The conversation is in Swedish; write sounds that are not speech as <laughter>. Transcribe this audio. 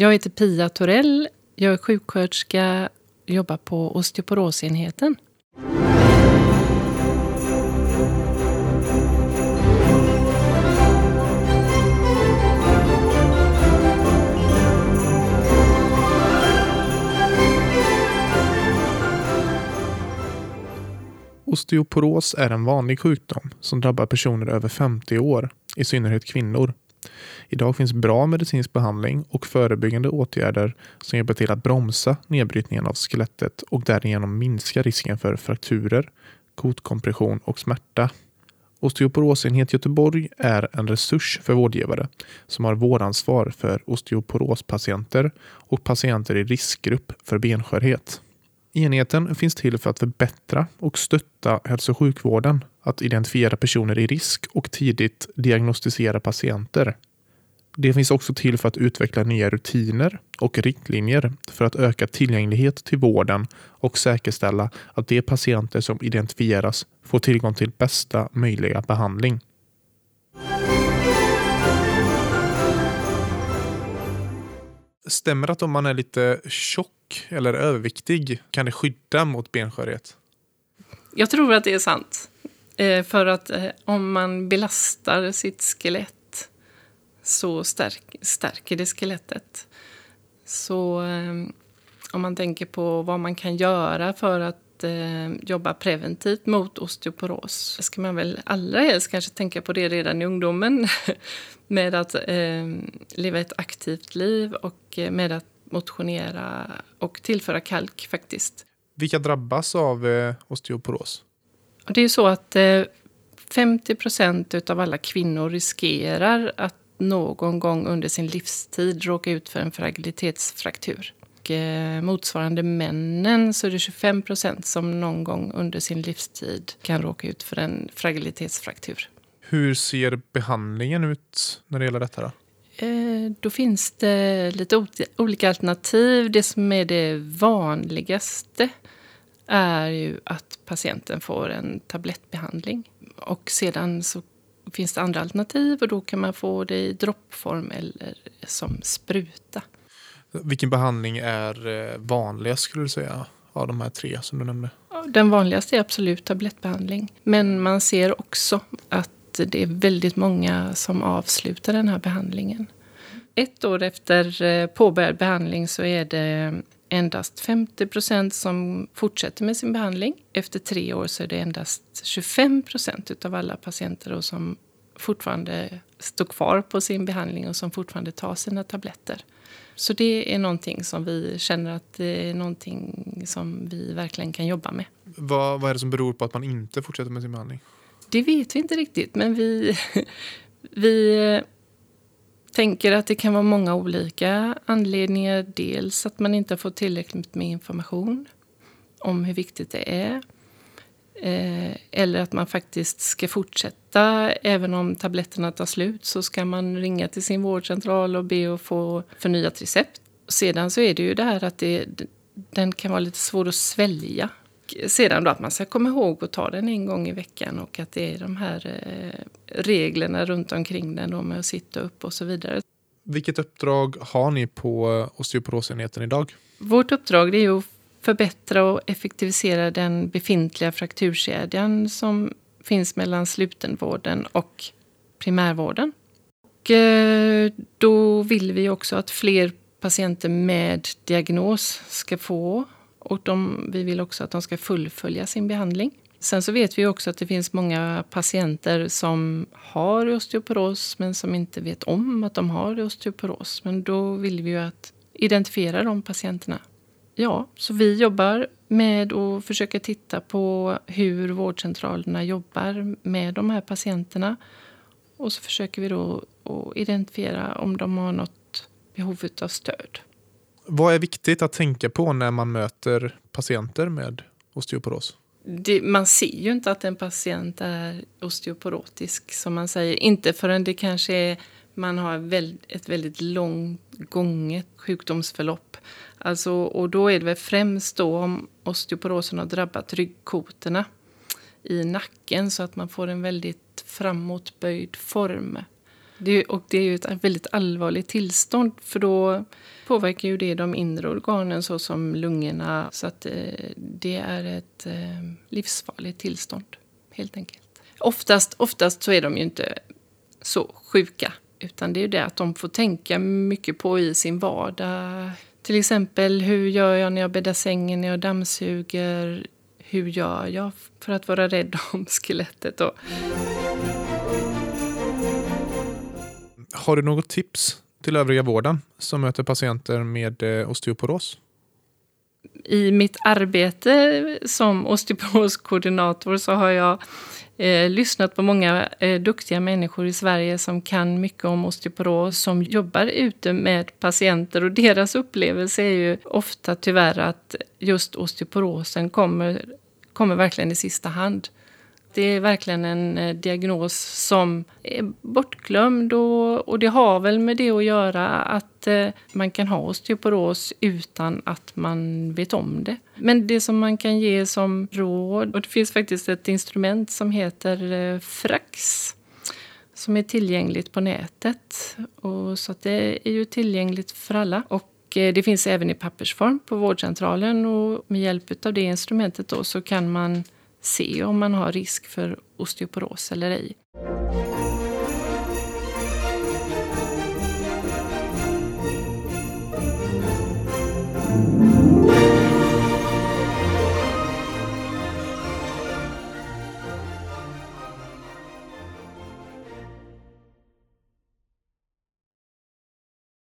Jag heter Pia Torell. Jag är sjuksköterska och jobbar på osteoporosenheten. Osteoporos är en vanlig sjukdom som drabbar personer över 50 år, i synnerhet kvinnor. Idag finns bra medicinsk behandling och förebyggande åtgärder som hjälper till att bromsa nedbrytningen av skelettet och därigenom minska risken för frakturer, kotkompression och smärta. Osteoporosenhet Göteborg är en resurs för vårdgivare som har vårdansvar för osteoporospatienter och patienter i riskgrupp för benskörhet. Enheten finns till för att förbättra och stötta hälso och sjukvården att identifiera personer i risk och tidigt diagnostisera patienter. Det finns också till för att utveckla nya rutiner och riktlinjer för att öka tillgänglighet till vården och säkerställa att de patienter som identifieras får tillgång till bästa möjliga behandling. Stämmer det att om man är lite tjock eller överviktig kan det skydda mot benskörhet? Jag tror att det är sant. Eh, för att eh, om man belastar sitt skelett så stärk, stärker det skelettet. Så eh, om man tänker på vad man kan göra för att jobba preventivt mot osteoporos ska man väl allra helst kanske tänka på det redan i ungdomen. <laughs> med att eh, leva ett aktivt liv och med att motionera och tillföra kalk faktiskt. Vilka drabbas av eh, osteoporos? Det är så att eh, 50 procent av alla kvinnor riskerar att någon gång under sin livstid råka ut för en fragilitetsfraktur. Och, eh, motsvarande männen så är det 25 procent som någon gång under sin livstid kan råka ut för en fragilitetsfraktur. Hur ser behandlingen ut när det gäller detta? Då? Eh, då finns det lite olika alternativ. Det som är det vanligaste är ju att patienten får en tablettbehandling. Och sedan så finns det andra alternativ och då kan man få det i droppform eller som spruta. Vilken behandling är eh, vanligast skulle du säga av de här tre som du nämnde? Den vanligaste är absolut tablettbehandling. Men man ser också att det är väldigt många som avslutar den här behandlingen. Ett år efter eh, påbörjad behandling så är det endast 50 procent som fortsätter med sin behandling. Efter tre år så är det endast 25 procent av alla patienter som fortfarande står kvar på sin behandling och som fortfarande tar sina tabletter. Så det är någonting som vi känner att det är någonting som vi verkligen kan jobba med. Vad, vad är det som beror på att man inte fortsätter med sin behandling? Det vet vi inte riktigt, men vi, <laughs> vi tänker att det kan vara många olika anledningar. Dels att man inte har fått tillräckligt med information om hur viktigt det är. Eh, eller att man faktiskt ska fortsätta, även om tabletterna tar slut så ska man ringa till sin vårdcentral och be att få förnyat recept. Sedan så är det ju det här att det, den kan vara lite svår att svälja sedan då att man ska komma ihåg att ta den en gång i veckan och att det är de här eh, reglerna runt omkring den då med att sitta upp och så vidare. Vilket uppdrag har ni på osteoporosenheten idag? Vårt uppdrag är att förbättra och effektivisera den befintliga frakturkedjan som finns mellan slutenvården och primärvården. Och eh, då vill vi också att fler patienter med diagnos ska få och de, vi vill också att de ska fullfölja sin behandling. Sen så vet vi också att det finns många patienter som har osteoporos men som inte vet om att de har osteoporos. Men då vill vi ju att identifiera de patienterna. Ja, så vi jobbar med att försöka titta på hur vårdcentralerna jobbar med de här patienterna. Och så försöker vi då identifiera om de har något behov av stöd. Vad är viktigt att tänka på när man möter patienter med osteoporos? Det, man ser ju inte att en patient är osteoporotisk, som man säger. Inte förrän det kanske är, man har ett väldigt långt gånget sjukdomsförlopp. Alltså, och då är det väl främst då om osteoporosen har drabbat ryggkotorna i nacken så att man får en väldigt framåtböjd form. Det, och det är ju ett väldigt allvarligt tillstånd för då påverkar ju det de inre organen såsom lungorna. Så att eh, det är ett eh, livsfarligt tillstånd helt enkelt. Oftast, oftast så är de ju inte så sjuka utan det är ju det att de får tänka mycket på i sin vardag. Till exempel hur gör jag när jag bäddar sängen, när jag dammsuger? Hur gör jag för att vara rädd om <laughs> skelettet? Då? Har du något tips till övriga vården som möter patienter med eh, osteoporos? I mitt arbete som osteoporoskoordinator så har jag eh, lyssnat på många eh, duktiga människor i Sverige som kan mycket om osteoporos, som jobbar ute med patienter och deras upplevelse är ju ofta tyvärr att just osteoporosen kommer, kommer verkligen i sista hand. Det är verkligen en eh, diagnos som är bortglömd och, och det har väl med det att göra att eh, man kan ha osteoporos utan att man vet om det. Men det som man kan ge som råd, och det finns faktiskt ett instrument som heter eh, Frax som är tillgängligt på nätet. Och så det är ju tillgängligt för alla. Och eh, det finns även i pappersform på vårdcentralen och med hjälp av det instrumentet då så kan man se om man har risk för osteoporos eller ej.